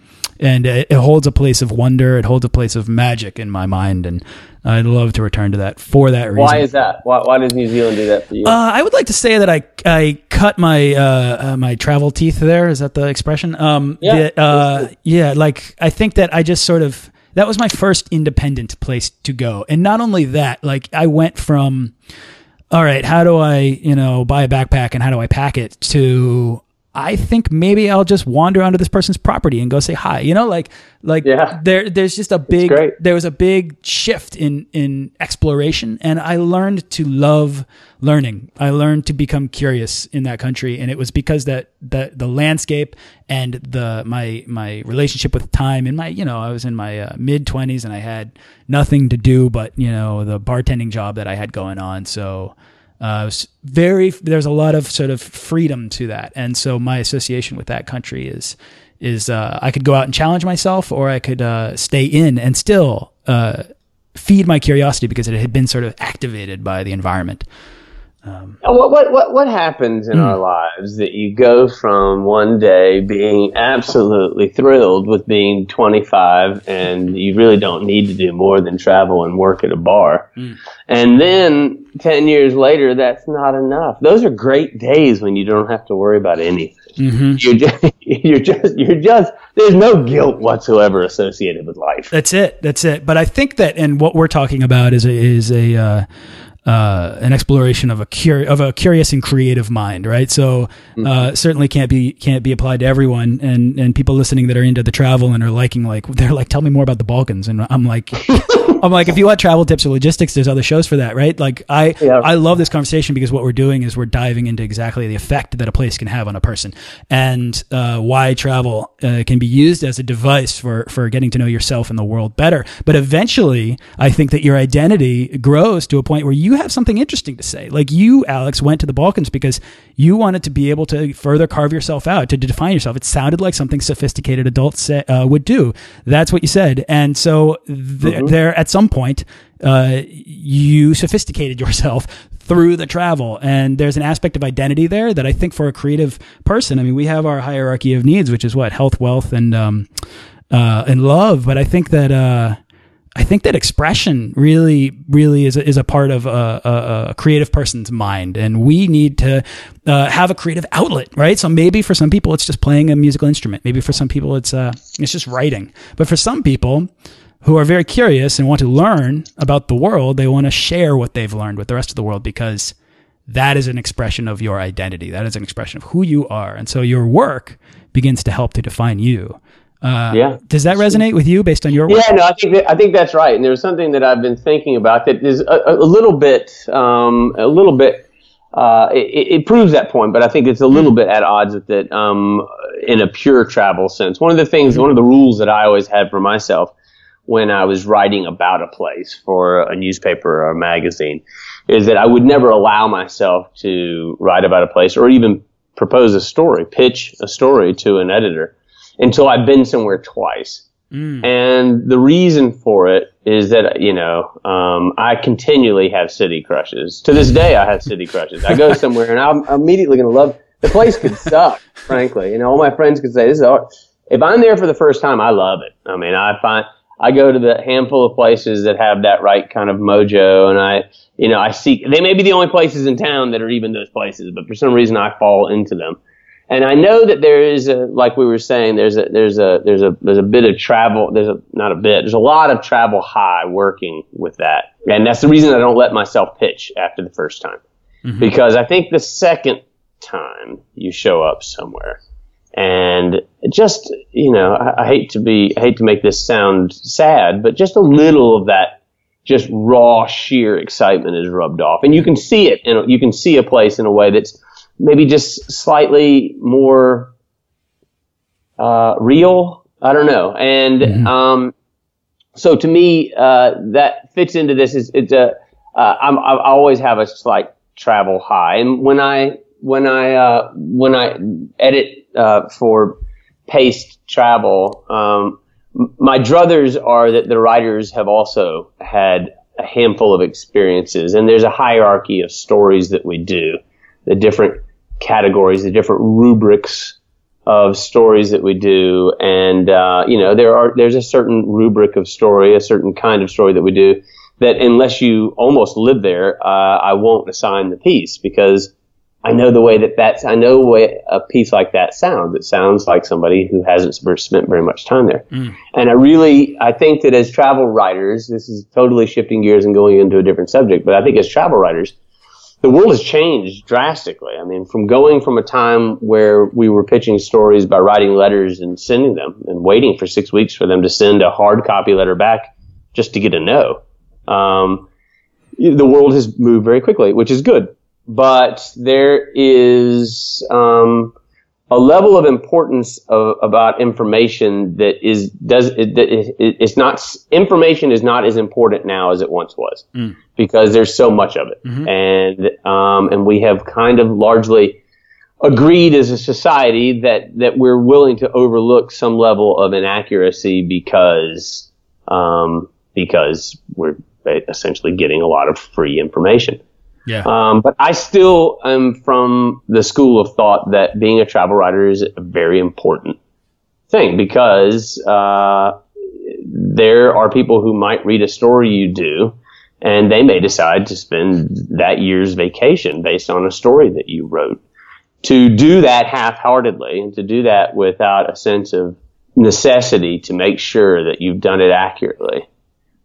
and it, it, holds a place of wonder. It holds a place of magic in my mind, and I'd love to return to that for that reason. Why is that? Why, why does New Zealand do that for you? Uh, I would like to say that I I cut my uh, uh, my travel teeth there. Is that the expression? Um, yeah, the, uh, yeah. Like I think that I just sort of that was my first independent place to go, and not only that, like I went from all right, how do I, you know, buy a backpack and how do I pack it to I think maybe I'll just wander onto this person's property and go say hi. You know, like like Yeah. there there's just a big there was a big shift in in exploration and I learned to love learning. I learned to become curious in that country and it was because that the the landscape and the my my relationship with time in my you know, I was in my uh, mid 20s and I had nothing to do but, you know, the bartending job that I had going on. So uh, very there's a lot of sort of freedom to that, and so my association with that country is is uh, I could go out and challenge myself, or I could uh, stay in and still uh, feed my curiosity because it had been sort of activated by the environment. Um, and What, what, what, what happens in our hmm. lives that you go from one day being absolutely thrilled with being 25 and you really don't need to do more than travel and work at a bar. Hmm. And then 10 years later, that's not enough. Those are great days when you don't have to worry about anything. Mm-hmm. You're, just, <laughs> you're just, you're just, there's no guilt whatsoever associated with life. That's it. That's it. But I think that, and what we're talking about is a, is a uh, uh, an exploration of a cur- of a curious and creative mind, right? So uh, certainly can't be can't be applied to everyone, and and people listening that are into the travel and are liking like they're like, tell me more about the Balkans, and I'm like, <laughs> I'm like, if you want travel tips or logistics, there's other shows for that, right? Like I Yeah. I love this conversation because what we're doing is we're diving into exactly the effect that a place can have on a person, and uh, why travel uh, can be used as a device for for getting to know yourself and the world better. But eventually, I think that your identity grows to a point where you have something interesting to say. Like you, Alex, went to the Balkans because you wanted to be able to further carve yourself out, to define yourself. It sounded like something sophisticated adults say, uh, would do. That's what you said, and so th- there at some point. Uh, you sophisticated yourself through the travel. And there's an aspect of identity there that I think for a creative person, I mean, we have our hierarchy of needs, which is what health, wealth, and, um, uh, and love. But I think that, uh, I think that expression really, really is a, is a part of a, a, a creative person's mind, and we need to uh, have a creative outlet, right? So maybe for some people it's just playing a musical instrument. Maybe for some people it's uh, it's just writing. But for some people who are very curious and want to learn about the world, they want to share what they've learned with the rest of the world because that is an expression of your identity. That is an expression of who you are, and so your work begins to help to define you. Uh, Yeah. Does that resonate with you based on your work? Yeah, no, I think that, I think that's right. And there's something that I've been thinking about that is a, a little bit, um, a little bit. Uh, it, it proves that point, but I think it's a little bit at odds with it um, in a pure travel sense. One of the things, one of the rules that I always had for myself when I was writing about a place for a newspaper or a magazine is that I would never allow myself to write about a place or even propose a story, pitch a story to an editor until I've been somewhere twice. And the reason for it is that, you know, um, I continually have city crushes. To this day, I have city crushes. I go <laughs> somewhere and I'm immediately going to love the place could <laughs> suck, frankly. You know, all my friends could say, this is hard. If I'm there for the first time, I love it. I mean, I find, I go to the handful of places that have that right kind of mojo and I, you know, I see, they may be the only places in town that are even those places, but for some reason I fall into them. And I know that there is a, like we were saying, there's a, there's a, there's a, there's a bit of travel. There's a, not a bit, there's a lot of travel high working with that. And that's the reason I don't let myself pitch after the first time. Mm-hmm. Because I think the second time you show up somewhere and just, you know, I, I hate to be, I hate to make this sound sad, but just a little of that just raw sheer excitement is rubbed off. And you can see it and you can see a place in a way that's maybe just slightly more uh, real. I don't know. And um, so to me, uh, that fits into this. Is it's a uh, I'm, I always have a slight travel high, and when I when I uh, when I edit uh, for Paste travel, um, m- my druthers are that the writers have also had a handful of experiences, and there's a hierarchy of stories that we do, the different categories, the different rubrics of stories that we do, and uh, you know there are there's a certain rubric of story, a certain kind of story that we do that unless you almost live there, uh, I won't assign the piece because I know the way that that's I know way a piece like that sounds. It sounds like somebody who hasn't spent very much time there, and I really I think that as travel writers, this is totally shifting gears and going into a different subject, but I think as travel writers, the world has changed drastically. I mean, from going from a time where we were pitching stories by writing letters and sending them and waiting for six weeks for them to send a hard copy letter back just to get a no. Um, the world has moved very quickly, which is good. But there is um, a level of importance of, about information that is does it, it, it's not information is not as important now as it once was mm. because there's so much of it, mm-hmm. and um, and we have kind of largely agreed as a society that that we're willing to overlook some level of inaccuracy because um, because we're essentially getting a lot of free information. Yeah. Um, but I still am from the school of thought that being a travel writer is a very important thing because uh, there are people who might read a story you do and they may decide to spend that year's vacation based on a story that you wrote. To do that half-heartedly and to do that without a sense of necessity to make sure that you've done it accurately,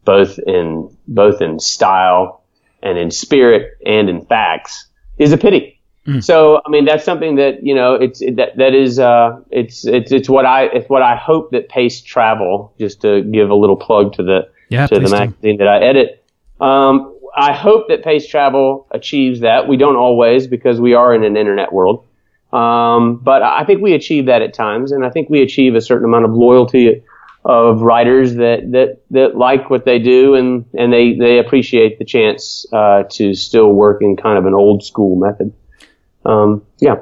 both in both in style and in spirit and in facts is a pity. Mm. So, I mean, that's something that, you know, it's, it, that, that is, uh, it's, it's, it's what I, it's what I hope that Paste Travel, just to give a little plug to the, yeah, to the magazine do. that I edit. Um, I hope that Paste Travel achieves that. We don't always because we are in an internet world. Um, but I think we achieve that at times, and I think we achieve a certain amount of loyalty of writers that, that, that like what they do and, and they, they appreciate the chance uh, to still work in kind of an old school method. Um, yeah.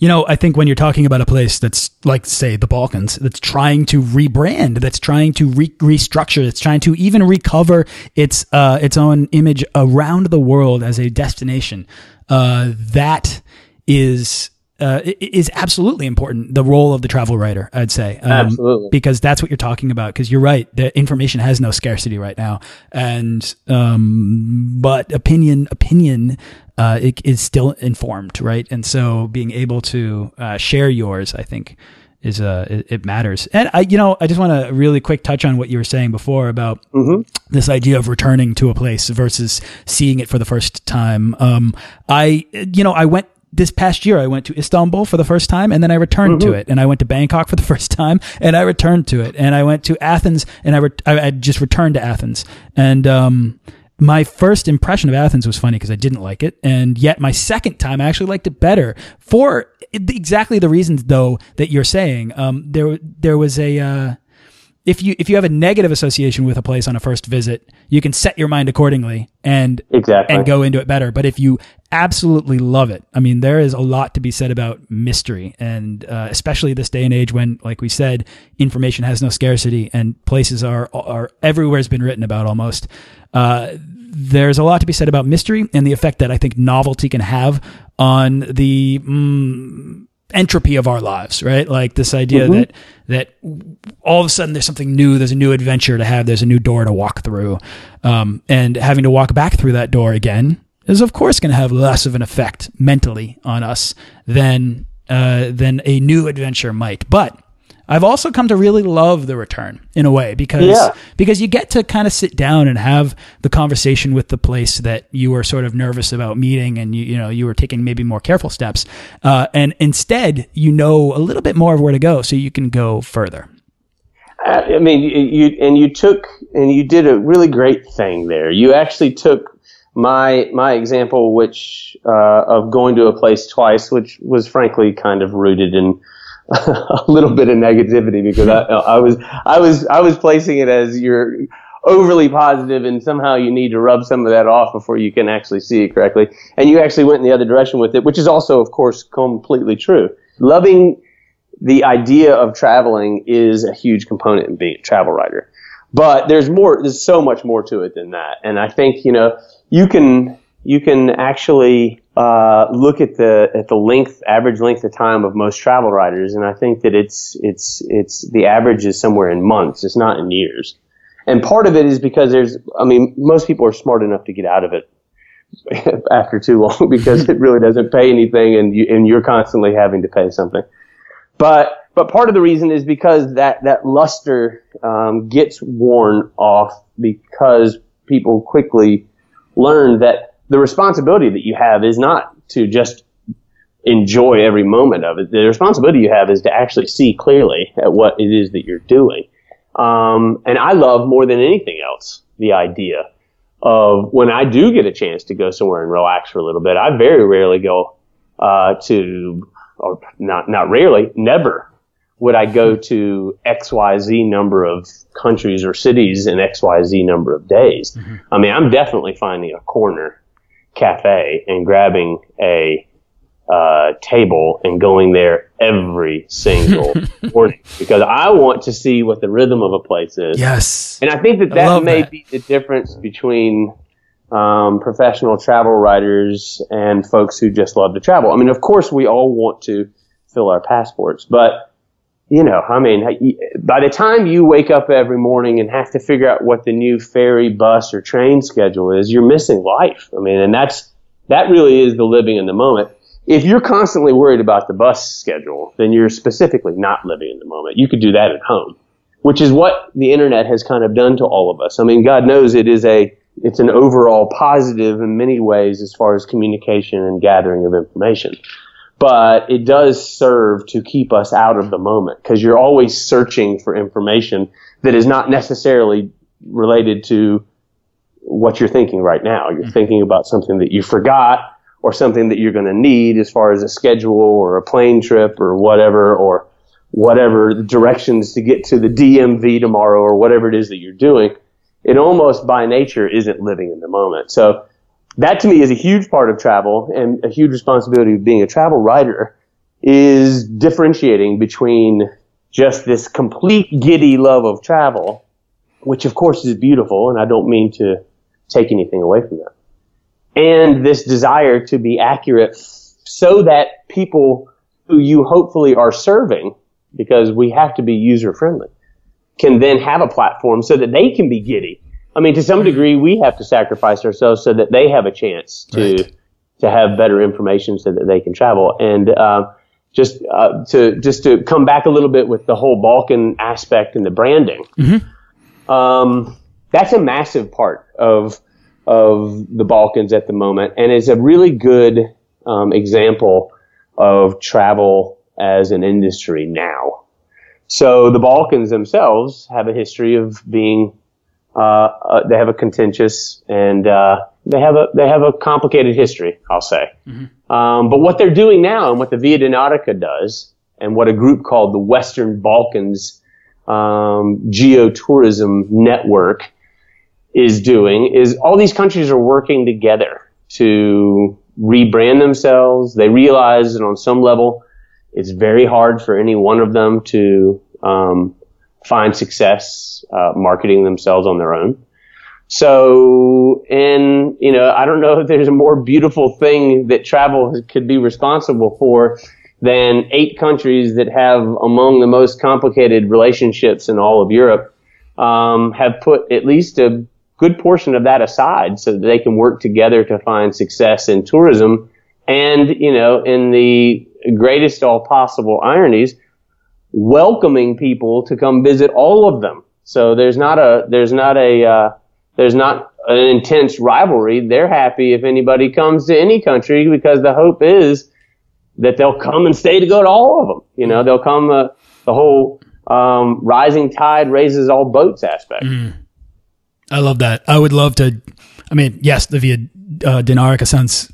You know, I think when you're talking about a place that's like, say, the Balkans, that's trying to rebrand, that's trying to re- restructure, that's trying to even recover its uh, its own image around the world as a destination, uh, that is uh, is absolutely important. The role of the travel writer, I'd say, um, absolutely, because that's what you're talking about. Because you're right, the information has no scarcity right now, and um, but opinion, opinion, uh, it is still informed, right? And so being able to uh, share yours, I think, is uh, it, it, matters. And I, you know, I just want to really quick touch on what you were saying before about mm-hmm. this idea of returning to a place versus seeing it for the first time. Um, I, you know, I went this past year I went to Istanbul for the first time and then I returned mm-hmm. to it. And I went to Bangkok for the <laughs> first time and I returned to it. And I went to Athens and I, re- I, I just returned to Athens. And um, my first impression of Athens was funny because I didn't like it. And yet my second time I actually liked it better for exactly the reasons though that you're saying. Um, there there was a uh, if you if you have a negative association with a place on a first visit, you can set your mind accordingly and exactly. and go into it better. But if you absolutely love it, I mean, there is a lot to be said about mystery, and uh, especially this day and age when, like we said, information has no scarcity and places are are everywhere has been written about almost. Uh, there's a lot to be said about mystery and the effect that I think novelty can have on the. Mm, entropy of our lives, right? Like this idea mm-hmm. that that all of a sudden there's something new, there's a new adventure to have, there's a new door to walk through, um, and having to walk back through that door again is of course going to have less of an effect mentally on us than uh, than a new adventure might. But I've also come to really love the return in a way because yeah. because you get to kind of sit down and have the conversation with the place that you were sort of nervous about meeting and you you know you were taking maybe more careful steps uh, and instead you know a little bit more of where to go so you can go further. I mean, you and you took and you did a really great thing there. You actually took my my example, which uh, of going to a place twice, which was frankly kind of rooted in <laughs> a little bit of negativity because I, I was I was I was placing it as you're overly positive and somehow you need to rub some of that off before you can actually see it correctly. And you actually went in the other direction with it, which is also, of course, completely true. Loving the idea of traveling is a huge component in being a travel writer. But there's more, there's so much more to it than that. And I think, you know, you can, you can actually uh, look at the at the length average length of time of most travel writers, and I think that it's it's it's the average is somewhere in months. It's not in years, and part of it is because there's I mean most people are smart enough to get out of it <laughs> after too long <laughs> because it really doesn't pay anything, and you and you're constantly having to pay something. But but part of the reason is because that that luster um, gets worn off because people quickly learn that the responsibility that you have is not to just enjoy every moment of it. The responsibility you have is to actually see clearly at what it is that you're doing. Um, and I love more than anything else the idea of when I do get a chance to go somewhere and relax for a little bit. I very rarely go uh, to, or not not rarely, never would I go to XYZ number of countries or cities in XYZ number of days. Mm-hmm. I mean, I'm definitely finding a corner cafe and grabbing a uh, table and going there every single <laughs> morning because I want to see what the rhythm of a place is. Yes. And I think that that may that. be the difference between um, professional travel writers and folks who just love to travel. I mean, of course, we all want to fill our passports, but you know, I mean, by the time you wake up every morning and have to figure out what the new ferry, bus, or train schedule is, you're missing life. I mean, and that's that really is the living in the moment if you're constantly worried about the bus schedule, then you're specifically not living in the moment. You could do that at home, which is what the internet has kind of done to all of us. I mean, God knows it is a, it's an overall positive in many ways as far as communication and gathering of information. But it does serve to keep us out of the moment because you're always searching for information that is not necessarily related to what you're thinking right now. You're mm-hmm. thinking about something that you forgot or something that you're going to need as far as a schedule or a plane trip or whatever, or whatever directions to get to the DMV tomorrow or whatever it is that you're doing, it almost by nature isn't living in the moment. So that to me is a huge part of travel and a huge responsibility of being a travel writer is differentiating between just this complete giddy love of travel, which of course is beautiful, and I don't mean to take anything away from that and this desire to be accurate so that people who you hopefully are serving, because we have to be user friendly, can then have a platform so that they can be giddy. I mean, to some degree, we have to sacrifice ourselves so that they have a chance to right. to have better information so that they can travel. And uh, just uh, to just to come back a little bit with the whole Balkan aspect and the branding, mm-hmm. um, that's a massive part of of the Balkans at the moment and is a really good um, example of travel as an industry now. So the Balkans themselves have a history of being, uh, uh, they have a contentious and uh, they have a they have a complicated history, I'll say. Mm-hmm. Um, but what they're doing now and what the Via Dinarica does, and what a group called the Western Balkans um, Geotourism Network is doing is all these countries are working together to rebrand themselves. They realize that on some level, it's very hard for any one of them to um, find success uh, marketing themselves on their own. So, and you know, I don't know if there's a more beautiful thing that travel could be responsible for than eight countries that have among the most complicated relationships in all of Europe um, have put at least a good portion of that aside so that they can work together to find success in tourism. And, you know, in the greatest all possible ironies, welcoming people to come visit all of them. So there's not a, there's not a, uh, there's not an intense rivalry. They're happy if anybody comes to any country because the hope is that they'll come and stay to go to all of them. You know, they'll come, uh, the whole, um, rising tide raises all boats aspect. Mm. I love that. I would love to. I mean, yes, the Via uh, Dinarica sounds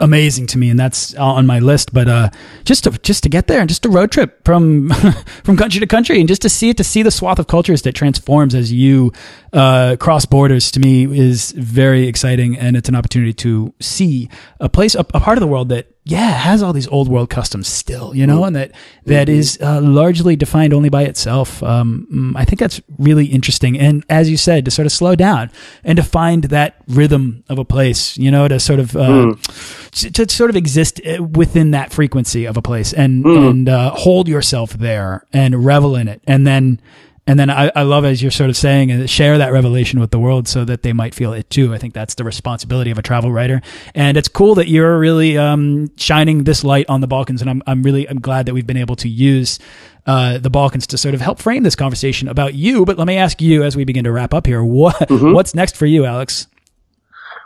amazing to me, and that's on my list. But uh, just to just to get there and just a road trip from <laughs> from country to country, and just to see it, to see the swath of cultures that transforms as you uh, cross borders, to me is very exciting, and it's an opportunity to see a place, a, a part of the world that yeah, has all these old world customs still, you know, mm-hmm. and that that mm-hmm. is uh, largely defined only by itself. Um, mm, I think that's really interesting, and as you said, to sort of slow down and to find that rhythm of a place, you know, to sort of uh, mm. to, to, sort of exist uh, within that frequency of a place and mm. and uh, hold yourself there and revel in it, and then and then I, I love as you're sort of saying uh, share that revelation with the world so that they might feel it too. I think that's the responsibility of a travel writer, and it's cool that you're really um, shining this light on the Balkans. And I'm I'm really I'm glad that we've been able to use uh, the Balkans to sort of help frame this conversation about you. But let me ask you as we begin to wrap up here, what mm-hmm. what's next for you, Alex?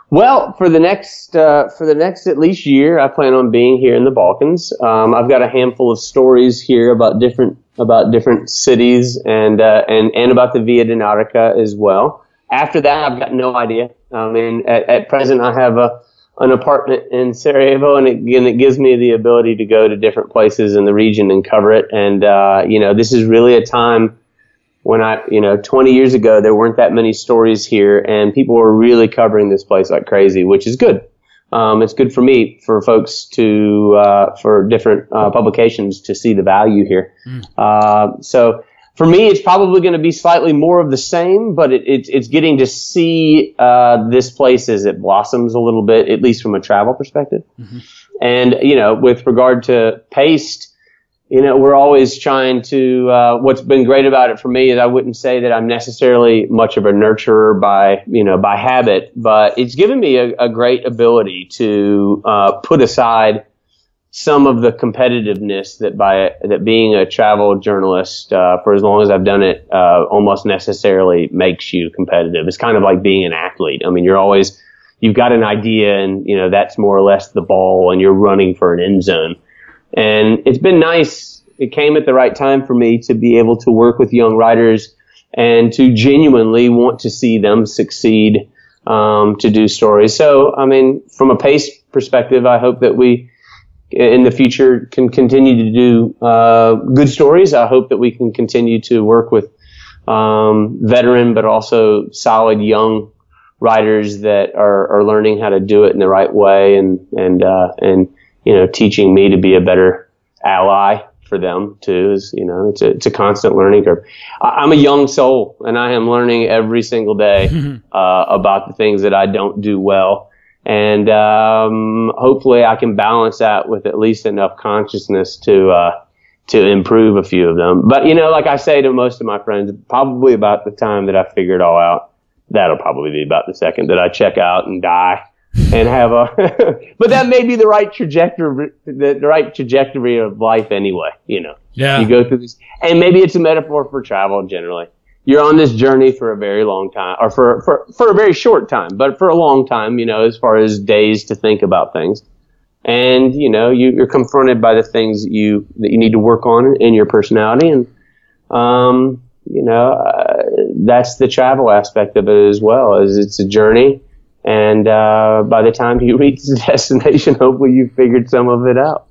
Well, for the next uh, for the next at least year, I plan on being here in the Balkans. Um, I've got a handful of stories here about different about different cities and uh, and and about the Via Dinarica as well. After that, I've got no idea. I mean, at, at present, I have a an apartment in Sarajevo, and it, and it gives me the ability to go to different places in the region and cover it. And uh, you know, this is really a time when I, you know, 20 years ago there weren't that many stories here, and people were really covering this place like crazy, which is good. Um, it's good for me, for folks to, uh, for different uh, publications to see the value here. Mm. Uh, so for me, it's probably going to be slightly more of the same, but it, it, it's getting to see uh, this place as it blossoms a little bit, at least from a travel perspective. Mm-hmm. And you know, with regard to paste, you know, we're always trying to. Uh, what's been great about it for me is I wouldn't say that I'm necessarily much of a nurturer by you know by habit, but it's given me a, a great ability to uh, put aside some of the competitiveness that by that being a travel journalist uh, for as long as I've done it uh, almost necessarily makes you competitive. It's kind of like being an athlete. I mean, you're always you've got an idea, and you know that's more or less the ball, and you're running for an end zone. And it's been nice. It came at the right time for me to be able to work with young writers and to genuinely want to see them succeed um, to do stories. So, I mean, from a Paste perspective, I hope that we in the future can continue to do uh, good stories. I hope that we can continue to work with um, veteran but also solid young writers that are, are learning how to do it in the right way and and uh, and you know teaching me to be a better ally for them too. Is you know it's a it's a constant learning curve. I, am a young soul and I am learning every single day <laughs> uh, about the things that I don't do well and um, hopefully I can balance that with at least enough consciousness to uh, to improve a few of them. But you know, like I say to most of my friends, probably about the time that I figure it all out, that'll probably be about the second that I check out and die and have a. <laughs> but that may be the right trajectory, the, the right trajectory of life anyway. You know, yeah, you go through this, and maybe it's a metaphor for travel generally you're on this journey for a very long time or for, for, for a very short time, but for a long time, you know, as far as days to think about things. And, you know, you, are confronted by the things you, that you need to work on in your personality. And, um, you know, uh, that's the travel aspect of it as well as it's a journey. And, uh, by the time you <laughs> reach the destination, hopefully you've figured some of it out.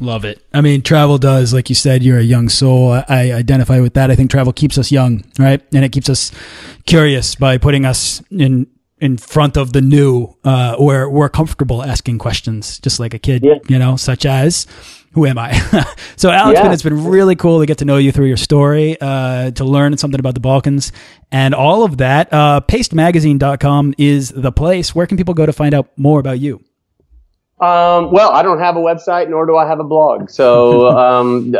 Love it. I mean, travel does, like you said, you're a young soul. I, I, identify with that. I think travel keeps us young, right? And it keeps us curious by putting us in in front of the new, uh, where we're comfortable asking questions, just like a kid, yeah. you know, such as, who am I? <laughs> so, Alex, yeah. it's been really cool to get to know you through your story, uh, to learn something about the Balkans and all of that. Uh, pastemagazine.com is the place. Where can people go to find out more about you? Um, well, I don't have a website, nor do I have a blog. So <laughs> um,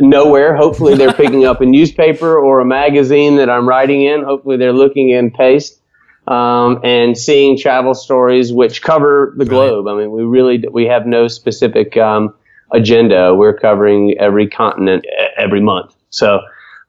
nowhere. Hopefully, they're picking up a newspaper or a magazine that I'm writing in. Hopefully, they're looking in Paste um, and seeing travel stories which cover the globe. I mean, we really we have no specific um, agenda. We're covering every continent every month. So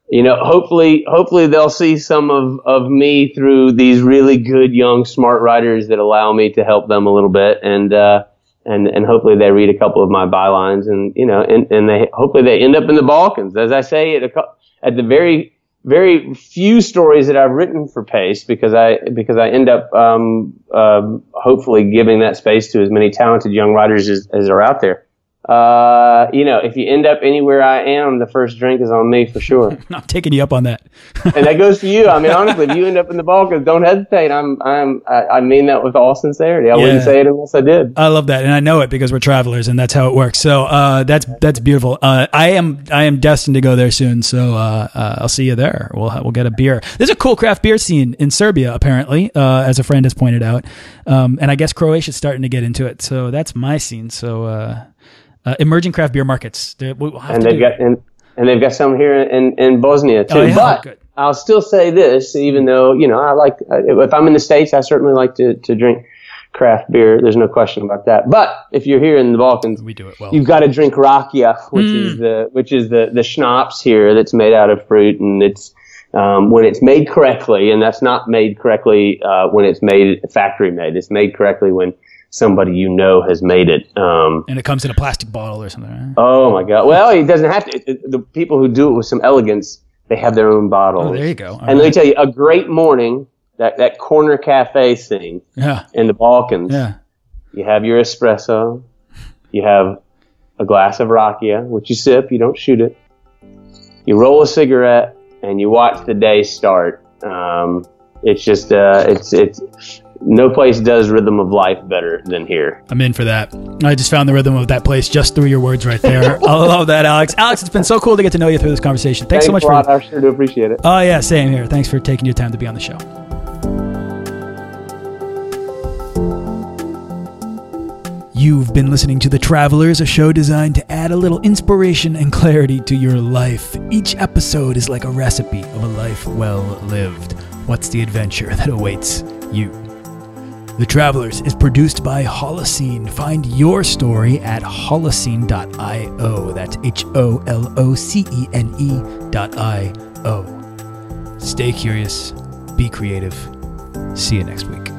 you know, hopefully, hopefully they'll see some of, of me through these really good young smart writers that allow me to help them a little bit. And, uh, and, and hopefully they read a couple of my bylines and, you know, and, and they, hopefully they end up in the Balkans. As I say, at, a, at the very, very few stories that I've written for Paste because I, because I end up, um, uh, hopefully giving that space to as many talented young writers as, as are out there uh, you know, if you end up anywhere I am, the first drink is on me for sure. <laughs> I'm taking you up on that. <laughs> and that goes to you. I mean, honestly, if you end up in the Balkans, don't hesitate. I'm, I'm, I, I mean that with all sincerity. I yeah. wouldn't say it unless I did. I love that, and I know it because we're travelers, and that's how it works. So, uh, that's that's beautiful. Uh, I am I am destined to go there soon. So, uh, uh, I'll see you there. We'll we'll get a beer. There's a cool craft beer scene in Serbia, apparently, uh, as a friend has pointed out, um, and I guess Croatia's starting to get into it. So that's my scene. So. Uh, uh, emerging craft beer markets. We'll and they've got and, and, they've got some here in, in Bosnia too. Oh, yeah? But Good. I'll still say this, even though you know I like if I'm in the states, I certainly like to to drink craft beer. There's no question about that. But if you're here in the Balkans, we do it well. You've got to drink rakia, which mm. is the which is the the schnapps here that's made out of fruit, and it's um, when it's made correctly, and that's not made correctly uh, when it's made factory made. It's made correctly when somebody you know has made it. Um, and it comes in a plastic bottle or something. Right? Oh my god! Well, it doesn't have to. It, the people who do it with some elegance, they have their own bottle. Oh, there you go. All and right. let me tell you, a great morning, that that corner cafe scene yeah, in the Balkans. yeah. You have your espresso. You have a glass of rakia, which you sip. You don't shoot it. You roll a cigarette and you watch the day start. Um, it's just uh, it's it's no place does rhythm of life better than here. I'm in for that. I just found the rhythm of that place just through your words right there. I love that, Alex. Alex, it's been so cool to get to know you through this conversation. Thanks, so much a lot. for. I sure do appreciate it. Oh yeah, same here. Thanks for taking your time to be on the show. You've been listening to The Travelers, a show designed to add a little inspiration and clarity to your life. Each episode is like a recipe of a life well lived. What's the adventure that awaits you? The Travelers is produced by Holocene. Find your story at holocene.io. That's H O L O C E N E dot I O. Stay curious, be creative. See you next week.